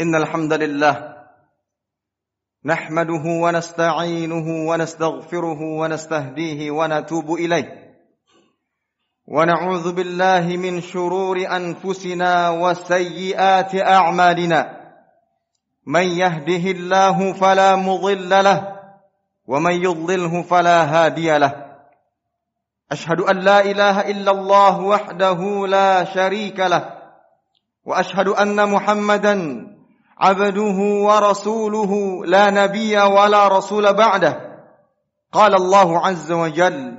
إن الحمد لله نحمده ونستعينه ونستغفره ونستهديه ونتوب إليه. ونعوذ بالله من شرور أنفسنا وسيئات أعمالنا. من يهده الله فلا مضل له ومن يضلله فلا هادي له. أشهد أن لا إله إلا الله وحده لا شريك له. وأشهد أن محمدا عبده ورسوله لا نبي ولا رسول بعده. قال الله عز وجل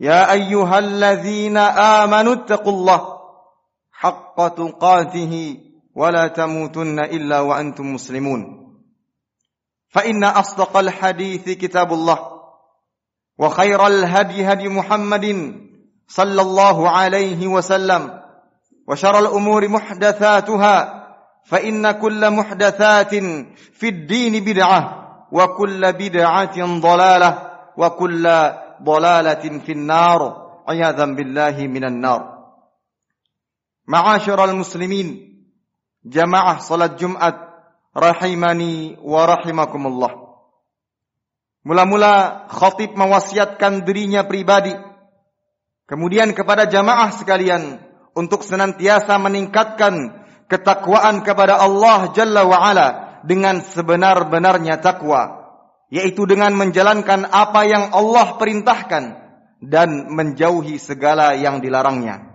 يا أيها الذين آمنوا اتقوا الله حق تقاته ولا تموتن إلا وأنتم مسلمون. فإن أصدق الحديث كتاب الله وخير الهدي هدي محمد صلى الله عليه وسلم وشر الأمور محدثاتها فإن كل محدثات في الدين بدعة وكل بدعة ضلالة وكل ضلالة في النار عياذا بالله من النار معاشر المسلمين جماعة صلاة جمعة rahimani wa rahimakumullah. Mula-mula khatib mewasiatkan dirinya pribadi kemudian kepada jamaah sekalian untuk senantiasa meningkatkan ketakwaan kepada Allah Jalla wa Ala dengan sebenar-benarnya takwa yaitu dengan menjalankan apa yang Allah perintahkan dan menjauhi segala yang dilarangnya.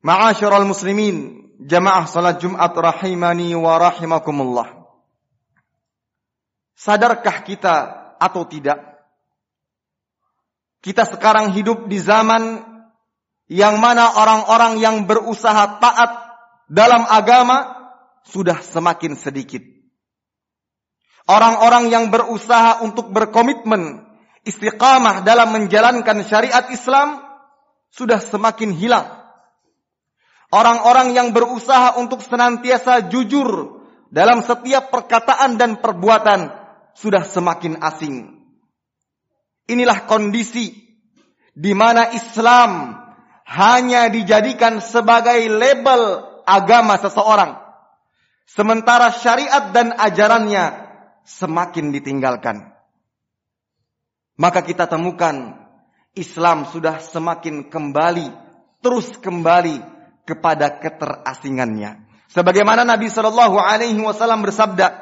Ma'asyiral muslimin, jamaah salat Jumat rahimani wa rahimakumullah. Sadarkah kita atau tidak? Kita sekarang hidup di zaman yang mana orang-orang yang berusaha taat dalam agama sudah semakin sedikit. Orang-orang yang berusaha untuk berkomitmen istiqamah dalam menjalankan syariat Islam sudah semakin hilang. Orang-orang yang berusaha untuk senantiasa jujur dalam setiap perkataan dan perbuatan sudah semakin asing. Inilah kondisi di mana Islam hanya dijadikan sebagai label agama seseorang. Sementara syariat dan ajarannya semakin ditinggalkan. Maka kita temukan Islam sudah semakin kembali, terus kembali kepada keterasingannya. Sebagaimana Nabi Shallallahu Alaihi Wasallam bersabda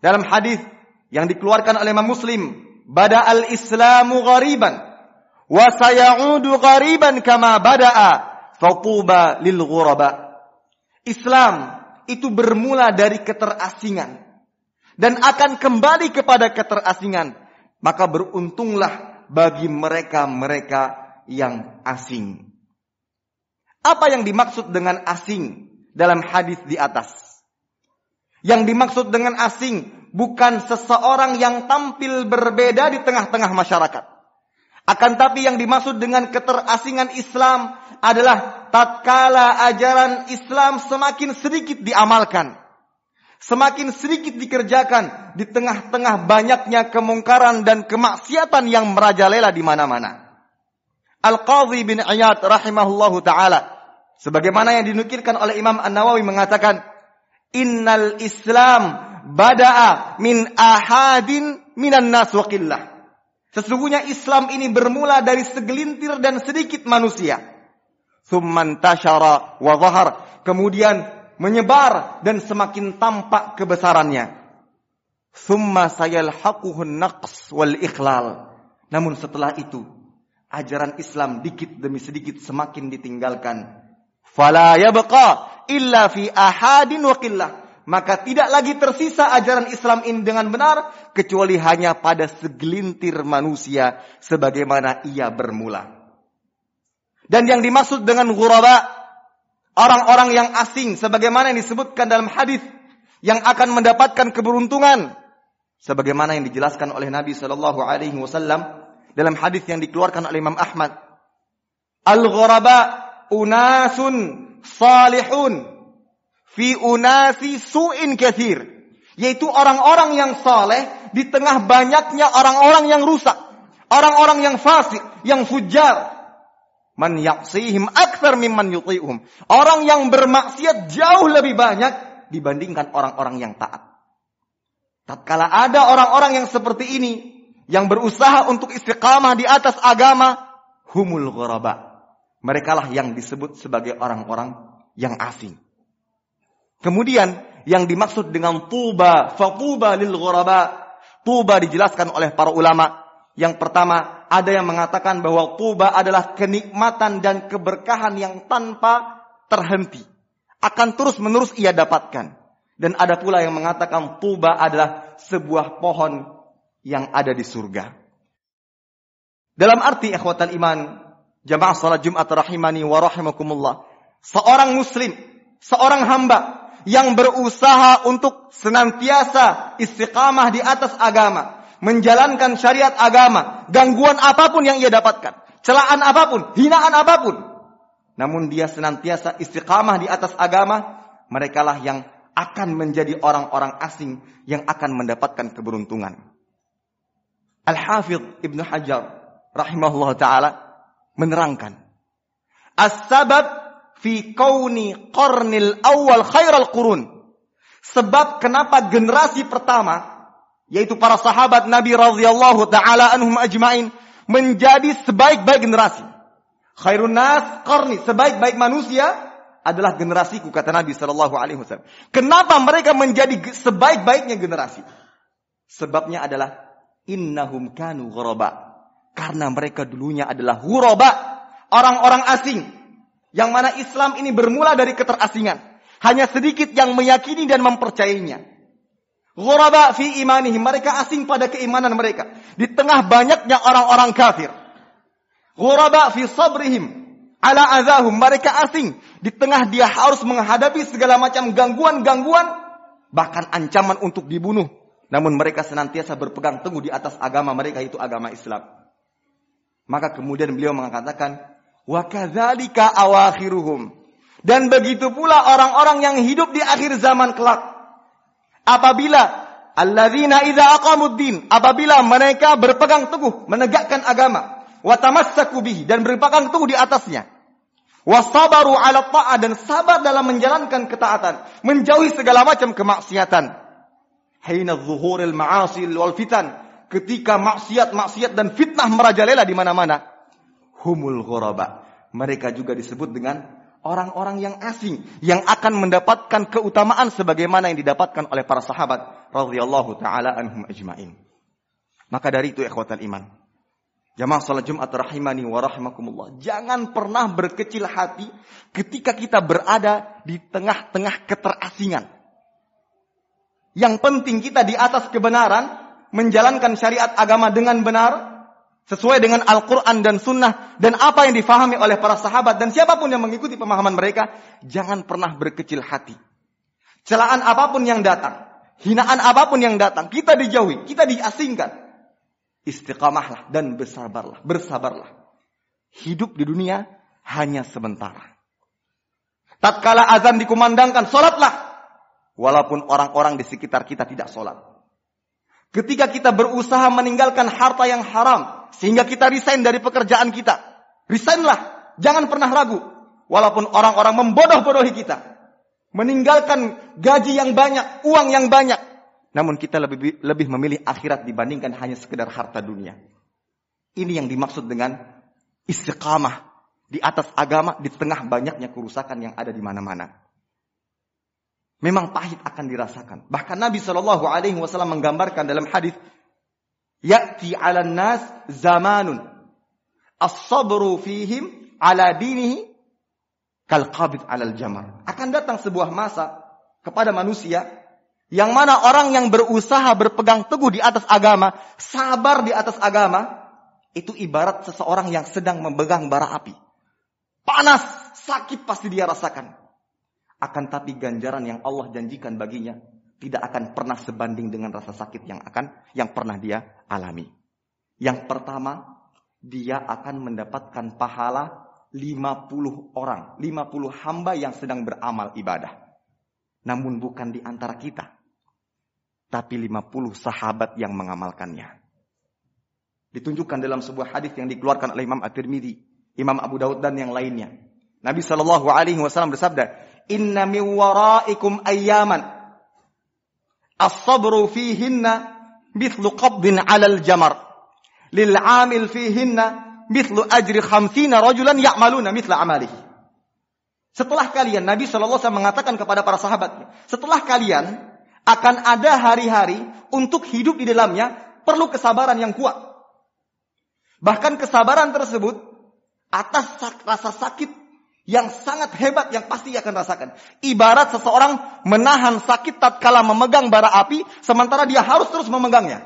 dalam hadis yang dikeluarkan oleh Imam Muslim, "Bada al Islamu ghariban, wa sayaudu ghariban kama bada'a, fatuba lil ghuraba." Islam itu bermula dari keterasingan dan akan kembali kepada keterasingan. Maka beruntunglah bagi mereka-mereka yang asing. Apa yang dimaksud dengan asing dalam hadis di atas? Yang dimaksud dengan asing bukan seseorang yang tampil berbeda di tengah-tengah masyarakat. Akan tapi yang dimaksud dengan keterasingan Islam adalah tatkala ajaran Islam semakin sedikit diamalkan. Semakin sedikit dikerjakan di tengah-tengah banyaknya kemungkaran dan kemaksiatan yang merajalela di mana-mana. Al-Qadhi bin Iyad rahimahullahu taala sebagaimana yang dinukilkan oleh Imam An-Nawawi mengatakan innal Islam bada'a min ahadin minan nas wa qillah. Sesungguhnya Islam ini bermula dari segelintir dan sedikit manusia. Thumman tashara wa zahar. Kemudian menyebar dan semakin tampak kebesarannya. Thumma sayalhaquhun naqs wal ikhlal. Namun setelah itu, ajaran Islam dikit demi sedikit semakin ditinggalkan. Fala yabqa illa fi ahadin wa qillah maka tidak lagi tersisa ajaran Islam ini dengan benar kecuali hanya pada segelintir manusia sebagaimana ia bermula. Dan yang dimaksud dengan ghuraba orang-orang yang asing sebagaimana yang disebutkan dalam hadis yang akan mendapatkan keberuntungan sebagaimana yang dijelaskan oleh Nabi Shallallahu alaihi wasallam dalam hadis yang dikeluarkan oleh Imam Ahmad. Al-ghuraba unasun salihun fi unasi su'in kathir. Yaitu orang-orang yang saleh di tengah banyaknya orang-orang yang rusak. Orang-orang yang fasik, yang fujar. Man yaksihim akthar mimman yuti'uhum. Orang yang bermaksiat jauh lebih banyak dibandingkan orang-orang yang taat. Tatkala ada orang-orang yang seperti ini yang berusaha untuk istiqamah di atas agama, humul ghuraba. Mereka lah yang disebut sebagai orang-orang yang asing. Kemudian yang dimaksud dengan tuba, fatuba lil ghuraba. Tuba dijelaskan oleh para ulama. Yang pertama, ada yang mengatakan bahwa tuba adalah kenikmatan dan keberkahan yang tanpa terhenti. Akan terus-menerus ia dapatkan. Dan ada pula yang mengatakan tuba adalah sebuah pohon yang ada di surga. Dalam arti ikhwatan iman, jamaah salat Jumat rahimani wa rahimakumullah. Seorang muslim, seorang hamba yang berusaha untuk senantiasa istiqamah di atas agama, menjalankan syariat agama, gangguan apa pun yang ia dapatkan, celaan apa pun, hinaan apa pun. Namun dia senantiasa istiqamah di atas agama, merekalah yang akan menjadi orang-orang asing yang akan mendapatkan keberuntungan. Al-Hafidh Ibnu Hajar rahimahullah taala menerangkan as-sabab fi kauni qarnil awal khairal qurun sebab kenapa generasi pertama yaitu para sahabat Nabi radhiyallahu taala anhum ajmain menjadi sebaik-baik generasi khairun nas qarni sebaik-baik manusia adalah generasiku kata Nabi Shallallahu Alaihi Wasallam. Kenapa mereka menjadi sebaik-baiknya generasi? Sebabnya adalah innahum kanu ghuraba. Karena mereka dulunya adalah ghuraba, orang-orang asing. Yang mana Islam ini bermula dari keterasingan. Hanya sedikit yang meyakini dan mempercayainya. Ghuraba fi imanihim. Mereka asing pada keimanan mereka. Di tengah banyaknya orang-orang kafir. Ghuraba fi sabrihim ala azahum. Mereka asing. Di tengah dia harus menghadapi segala macam gangguan-gangguan. Bahkan ancaman untuk dibunuh. Namun mereka senantiasa berpegang teguh di atas agama mereka itu agama Islam. Maka kemudian beliau mengatakan, wa kadzalika awakhiruhum. Dan begitu pula orang-orang yang hidup di akhir zaman kelak. Apabila alladzina idza aqamuddin, apabila mereka berpegang teguh menegakkan agama, wa tamassaku bihi dan berpegang teguh di atasnya. Wasabaru ala ta'ah dan sabar dalam menjalankan ketaatan. Menjauhi segala macam kemaksiatan. Hina zuhuril ma'asil wal fitan. Ketika maksiat-maksiat dan fitnah merajalela di mana-mana. Humul ghuraba. Mereka juga disebut dengan orang-orang yang asing. Yang akan mendapatkan keutamaan sebagaimana yang didapatkan oleh para sahabat. radhiyallahu ta'ala anhum ajma'in. Maka dari itu ikhwatal iman. Jamaah salat Jumat rahimani wa rahimakumullah. Jangan pernah berkecil hati ketika kita berada di tengah-tengah keterasingan. Yang penting kita di atas kebenaran, menjalankan syariat agama dengan benar, sesuai dengan Al-Quran dan Sunnah, dan apa yang difahami oleh para sahabat, dan siapa pun yang mengikuti pemahaman mereka, jangan pernah berkecil hati. Celaan apa pun yang datang, hinaan apa pun yang datang, kita dijauhi, kita diasingkan istiqamahlah dan bersabarlah, bersabarlah. Hidup di dunia hanya sementara. Tatkala azan dikumandangkan, solatlah. Walaupun orang-orang di sekitar kita tidak solat. Ketika kita berusaha meninggalkan harta yang haram, sehingga kita resign dari pekerjaan kita. Resignlah, jangan pernah ragu. Walaupun orang-orang membodoh-bodohi kita. Meninggalkan gaji yang banyak, uang yang banyak. Namun kita lebih lebih memilih akhirat dibandingkan hanya sekedar harta dunia. Ini yang dimaksud dengan istiqamah di atas agama di tengah banyaknya kerusakan yang ada di mana-mana. Memang pahit akan dirasakan. Bahkan Nabi Shallallahu Alaihi Wasallam menggambarkan dalam hadis, "Yati ala nas zamanun as-sabru fihim ala dinihi kal qabid alal jamar." Akan datang sebuah masa kepada manusia yang mana orang yang berusaha berpegang teguh di atas agama, sabar di atas agama, itu ibarat seseorang yang sedang memegang bara api. Panas, sakit pasti dia rasakan. Akan tapi ganjaran yang Allah janjikan baginya tidak akan pernah sebanding dengan rasa sakit yang akan yang pernah dia alami. Yang pertama, dia akan mendapatkan pahala 50 orang, 50 hamba yang sedang beramal ibadah. Namun bukan di antara kita tapi 50 sahabat yang mengamalkannya. Ditunjukkan dalam sebuah hadis yang dikeluarkan oleh Imam At-Tirmidzi, Imam Abu Daud dan yang lainnya. Nabi Shallallahu alaihi wasallam bersabda, inna min waraikum ayyaman. As-sabru fihinna mithlu qabdin 'alal jamar. Lil 'amil fihinna mithlu ajri khamsina rajulan ya'maluna mithla amalihi. Setelah kalian Nabi SAW mengatakan kepada para sahabatnya setelah kalian akan ada hari-hari untuk hidup di dalamnya perlu kesabaran yang kuat. Bahkan kesabaran tersebut atas rasa sakit yang sangat hebat yang pasti akan rasakan. Ibarat seseorang menahan sakit tatkala memegang bara api, sementara dia harus terus memegangnya.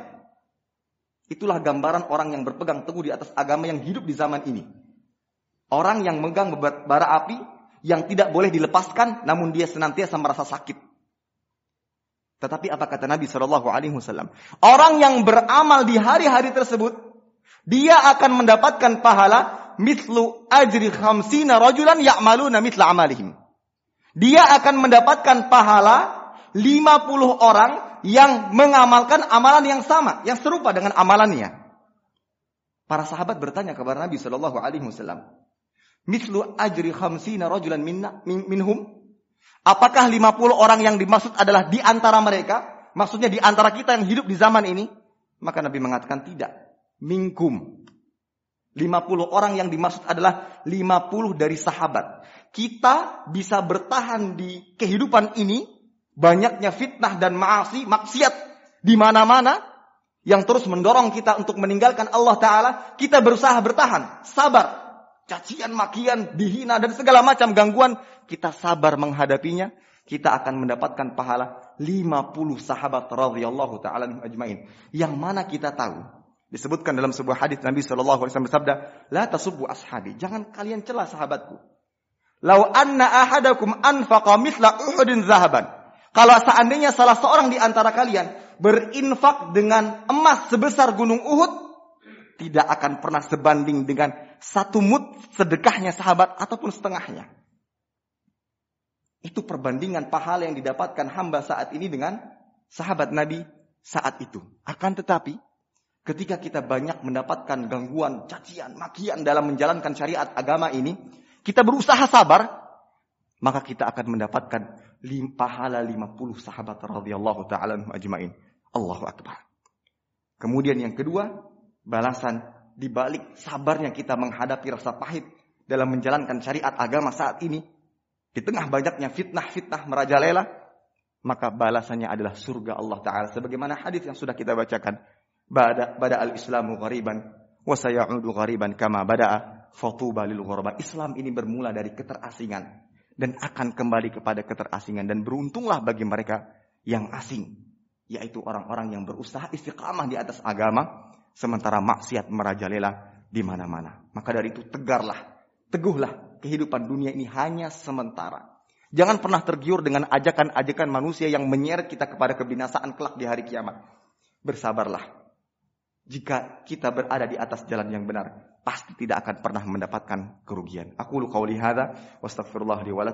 Itulah gambaran orang yang berpegang teguh di atas agama yang hidup di zaman ini. Orang yang memegang bara api yang tidak boleh dilepaskan, namun dia senantiasa merasa sakit. Tetapi apa kata Nabi Shallallahu Alaihi Wasallam? Orang yang beramal di hari-hari tersebut, dia akan mendapatkan pahala mislu ajri khamsina rajulan ya'maluna misla amalihim. Dia akan mendapatkan pahala 50 orang yang mengamalkan amalan yang sama, yang serupa dengan amalannya. Para sahabat bertanya kepada Nabi Shallallahu Alaihi Wasallam, mislu ajri khamsina rajulan minna, min, minhum? Apakah 50 orang yang dimaksud adalah di antara mereka? Maksudnya di antara kita yang hidup di zaman ini? Maka Nabi mengatakan tidak. Minkum. 50 orang yang dimaksud adalah 50 dari sahabat. Kita bisa bertahan di kehidupan ini banyaknya fitnah dan maasi, maksiat di mana-mana yang terus mendorong kita untuk meninggalkan Allah taala, kita berusaha bertahan, sabar. Cacian, makian, dihina dan segala macam gangguan, kita sabar menghadapinya, kita akan mendapatkan pahala 50 sahabat radhiyallahu taala ajmain. Yang mana kita tahu Disebutkan dalam sebuah hadis Nabi Shallallahu Alaihi Wasallam bersabda, "La tasubbu ashabi." Jangan kalian celah sahabatku. Lau anna ahadakum anfaqa mithla uhudin zahaban. Kalau seandainya salah seorang di antara kalian berinfak dengan emas sebesar gunung Uhud, tidak akan pernah sebanding dengan satu mut sedekahnya sahabat ataupun setengahnya. Itu perbandingan pahala yang didapatkan hamba saat ini dengan sahabat Nabi saat itu. Akan tetapi, Ketika kita banyak mendapatkan gangguan, cacian, makian dalam menjalankan syariat agama ini, kita berusaha sabar, maka kita akan mendapatkan pahala 50 sahabat radhiyallahu taala ajmain. Allahu akbar. Kemudian yang kedua, balasan di balik sabarnya kita menghadapi rasa pahit dalam menjalankan syariat agama saat ini, di tengah banyaknya fitnah-fitnah merajalela, maka balasannya adalah surga Allah Ta'ala. Sebagaimana hadis yang sudah kita bacakan bada bada al-islamu ghariban wa sayaudu ghariban kama bada'a fatuba lil ghuraba. Islam ini bermula dari keterasingan dan akan kembali kepada keterasingan dan beruntunglah bagi mereka yang asing yaitu orang-orang yang berusaha istiqamah di atas agama sementara maksiat merajalela di mana-mana. Maka dari itu tegarlah, teguhlah kehidupan dunia ini hanya sementara. Jangan pernah tergiur dengan ajakan-ajakan manusia yang menyeret kita kepada kebinasaan kelak di hari kiamat. Bersabarlah jika kita berada di atas jalan yang benar, pasti tidak akan pernah mendapatkan kerugian. Aku lu qauli hadza wa astaghfirullah li wa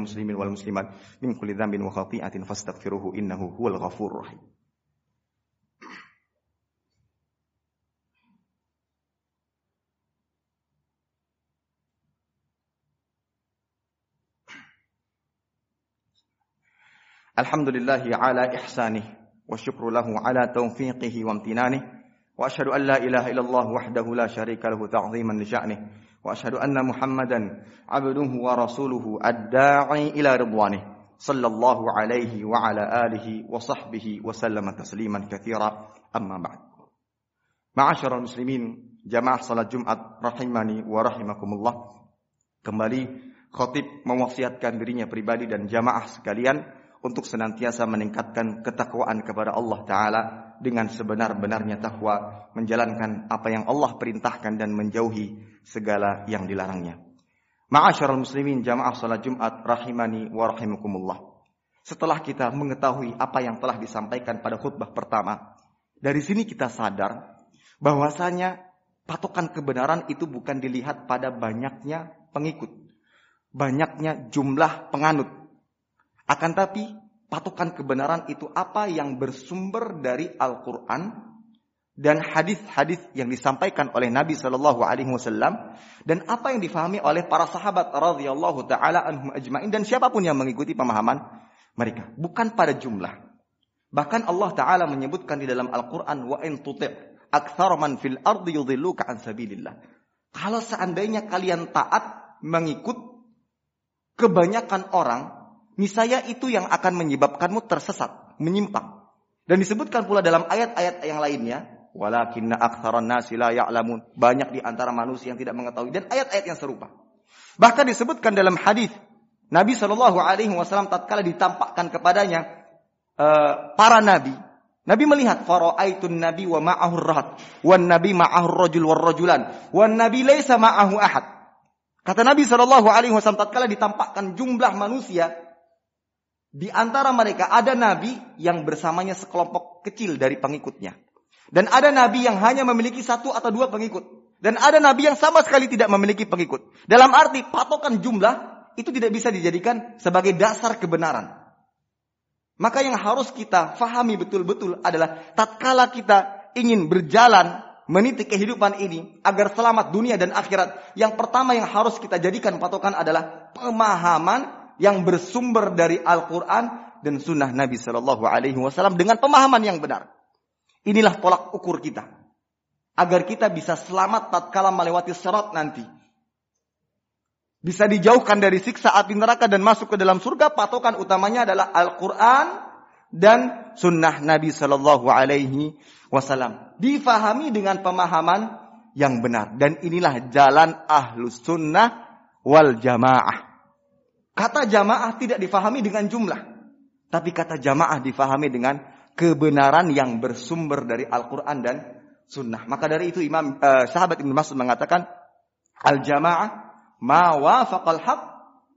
muslimin wal muslimat min kulli dzambin wa khati'atin fastaghfiruhu innahu huwal ghafurur rahim. Alhamdulillahi ala ihsanih wa syukru lahu ala taufiqihi wa amtinanih واشهد ان لا اله الا الله وحده لا شريك له تعظيما لشانه واشهد ان محمدا عبده ورسوله الداعي الى رضوانه صلى الله عليه وعلى اله وصحبه وسلم تسليما كثيرا اما بعد معاشر المسلمين jamaah salat Jumat rahimani wa rahimakumullah kembali khatib mewasiatkan dirinya pribadi dan jamaah sekalian untuk senantiasa meningkatkan ketakwaan kepada Allah taala dengan sebenar-benarnya takwa, menjalankan apa yang Allah perintahkan dan menjauhi segala yang dilarangnya. Ma'asyiral muslimin jamaah salat Jumat rahimani wa rahimakumullah. Setelah kita mengetahui apa yang telah disampaikan pada khutbah pertama, dari sini kita sadar bahwasanya patokan kebenaran itu bukan dilihat pada banyaknya pengikut, banyaknya jumlah penganut. Akan tapi patokan kebenaran itu apa yang bersumber dari Al-Quran dan hadis-hadis yang disampaikan oleh Nabi Shallallahu Alaihi Wasallam dan apa yang difahami oleh para sahabat radhiyallahu taala anhum ajmain dan siapa pun yang mengikuti pemahaman mereka. Bukan pada jumlah. Bahkan Allah taala menyebutkan di dalam Al-Qur'an wa in man fil ardi yudhilluka an sabilillah. Kalau seandainya kalian taat mengikut kebanyakan orang niscaya itu yang akan menyebabkanmu tersesat menyimpang dan disebutkan pula dalam ayat-ayat yang lainnya Walakinna aktsaran nasi la ya'lamun. Banyak di antara manusia yang tidak mengetahui dan ayat-ayat yang serupa. Bahkan disebutkan dalam hadis Nabi Shallallahu alaihi wasallam tatkala ditampakkan kepadanya uh, para nabi, Nabi melihat faraaitun nabi wa ma'ahu rahat, wan nabi ma'ahu rajul war rajulan, wan nabi laisa ma'ahu ahad. Kata Nabi Shallallahu alaihi wasallam tatkala ditampakkan jumlah manusia di antara mereka ada nabi yang bersamanya sekelompok kecil dari pengikutnya. Dan ada nabi yang hanya memiliki satu atau dua pengikut. Dan ada nabi yang sama sekali tidak memiliki pengikut. Dalam arti patokan jumlah itu tidak bisa dijadikan sebagai dasar kebenaran. Maka yang harus kita fahami betul-betul adalah tatkala kita ingin berjalan meniti kehidupan ini agar selamat dunia dan akhirat, yang pertama yang harus kita jadikan patokan adalah pemahaman yang bersumber dari Al-Quran dan Sunnah Nabi Shallallahu Alaihi Wasallam dengan pemahaman yang benar. Inilah tolak ukur kita. Agar kita bisa selamat tatkala melewati syarat nanti. Bisa dijauhkan dari siksa api neraka dan masuk ke dalam surga. Patokan utamanya adalah Al-Quran dan sunnah Nabi Shallallahu Alaihi Wasallam. Difahami dengan pemahaman yang benar. Dan inilah jalan ahlus sunnah wal jamaah. Kata jamaah tidak difahami dengan jumlah. Tapi kata jamaah difahami dengan kebenaran yang bersumber dari Al-Quran dan Sunnah. Maka dari itu Imam uh, sahabat Ibnu Mas'ud mengatakan al-jamaah ma wafaqal haq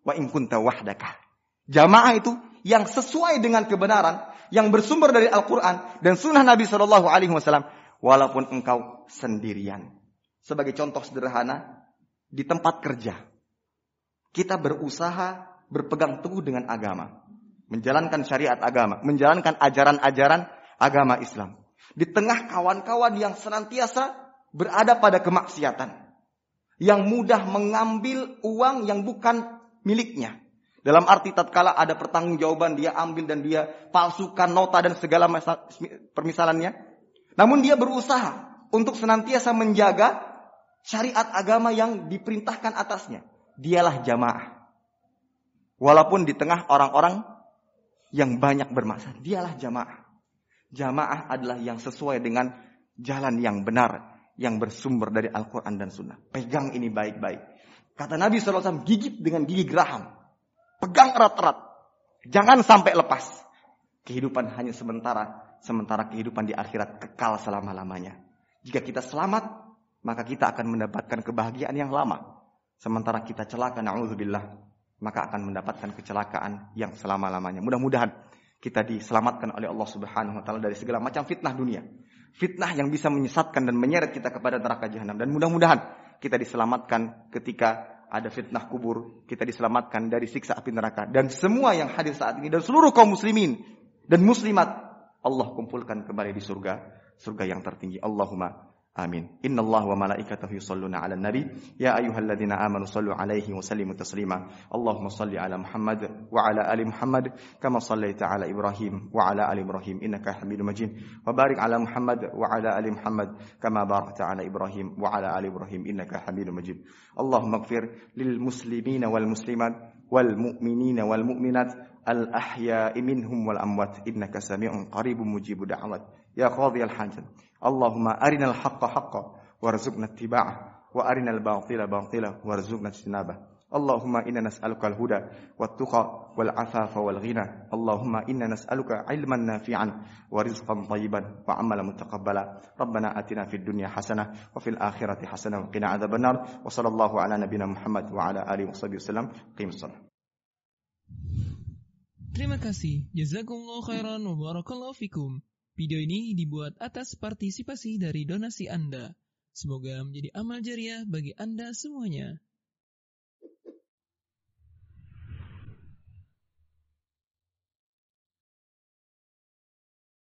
wa in kunta wahdaka. Jamaah itu yang sesuai dengan kebenaran yang bersumber dari Al-Quran dan Sunnah Nabi Shallallahu Alaihi Wasallam walaupun engkau sendirian. Sebagai contoh sederhana di tempat kerja kita berusaha berpegang teguh dengan agama menjalankan syariat agama, menjalankan ajaran-ajaran agama Islam. Di tengah kawan-kawan yang senantiasa berada pada kemaksiatan, yang mudah mengambil uang yang bukan miliknya. Dalam arti tatkala ada pertanggungjawaban dia ambil dan dia palsukan nota dan segala permisalannya. Namun dia berusaha untuk senantiasa menjaga syariat agama yang diperintahkan atasnya. Dialah jamaah. Walaupun di tengah orang-orang yang banyak bermaksud. Dialah jamaah. Jamaah adalah yang sesuai dengan jalan yang benar. Yang bersumber dari Al-Quran dan Sunnah. Pegang ini baik-baik. Kata Nabi SAW, gigit dengan gigi geraham. Pegang erat-erat. Jangan sampai lepas. Kehidupan hanya sementara. Sementara kehidupan di akhirat kekal selama-lamanya. Jika kita selamat, maka kita akan mendapatkan kebahagiaan yang lama. Sementara kita celaka, na'udzubillah maka akan mendapatkan kecelakaan yang selama-lamanya. Mudah-mudahan kita diselamatkan oleh Allah Subhanahu wa taala dari segala macam fitnah dunia. Fitnah yang bisa menyesatkan dan menyeret kita kepada neraka jahanam dan mudah-mudahan kita diselamatkan ketika ada fitnah kubur, kita diselamatkan dari siksa api neraka dan semua yang hadir saat ini dan seluruh kaum muslimin dan muslimat Allah kumpulkan kembali di surga, surga yang tertinggi. Allahumma آمين. إن الله وملائكته يصلون على النبي. يا أيها الذين آمنوا صلوا عليه وسلموا تسليما. اللهم صل على محمد وعلى آل محمد كما صليت على إبراهيم وعلى آل إبراهيم. إنك حميد مجيد. وبارك على محمد وعلى آل محمد كما باركت على إبراهيم وعلى آل إبراهيم. إنك حميد مجيد. اللهم اغفر للمسلمين والمسلمات والمؤمنين والمؤمنات الأحياء منهم والأموات. إنك سميع قريب مجيب دعوات. يا قاضي الحاجة. اللهم أرنا الحق حقا وارزقنا اتباعه وأرنا الباطل باطلا وارزقنا اجتنابه اللهم إنا نسألك الهدى والتقى والعفاف والغنى اللهم إنا نسألك علما نافعا ورزقا طيبا وعملا متقبلا ربنا آتنا في الدنيا حسنة وفي الآخرة حسنة وقنا عذاب النار وصلى الله على نبينا محمد وعلى آله وصحبه وسلم قيم الصلاة Terima kasih. Jazakumullah khairan wa barakallahu fikum. Video ini dibuat atas partisipasi dari donasi Anda. Semoga menjadi amal jariah bagi Anda semuanya.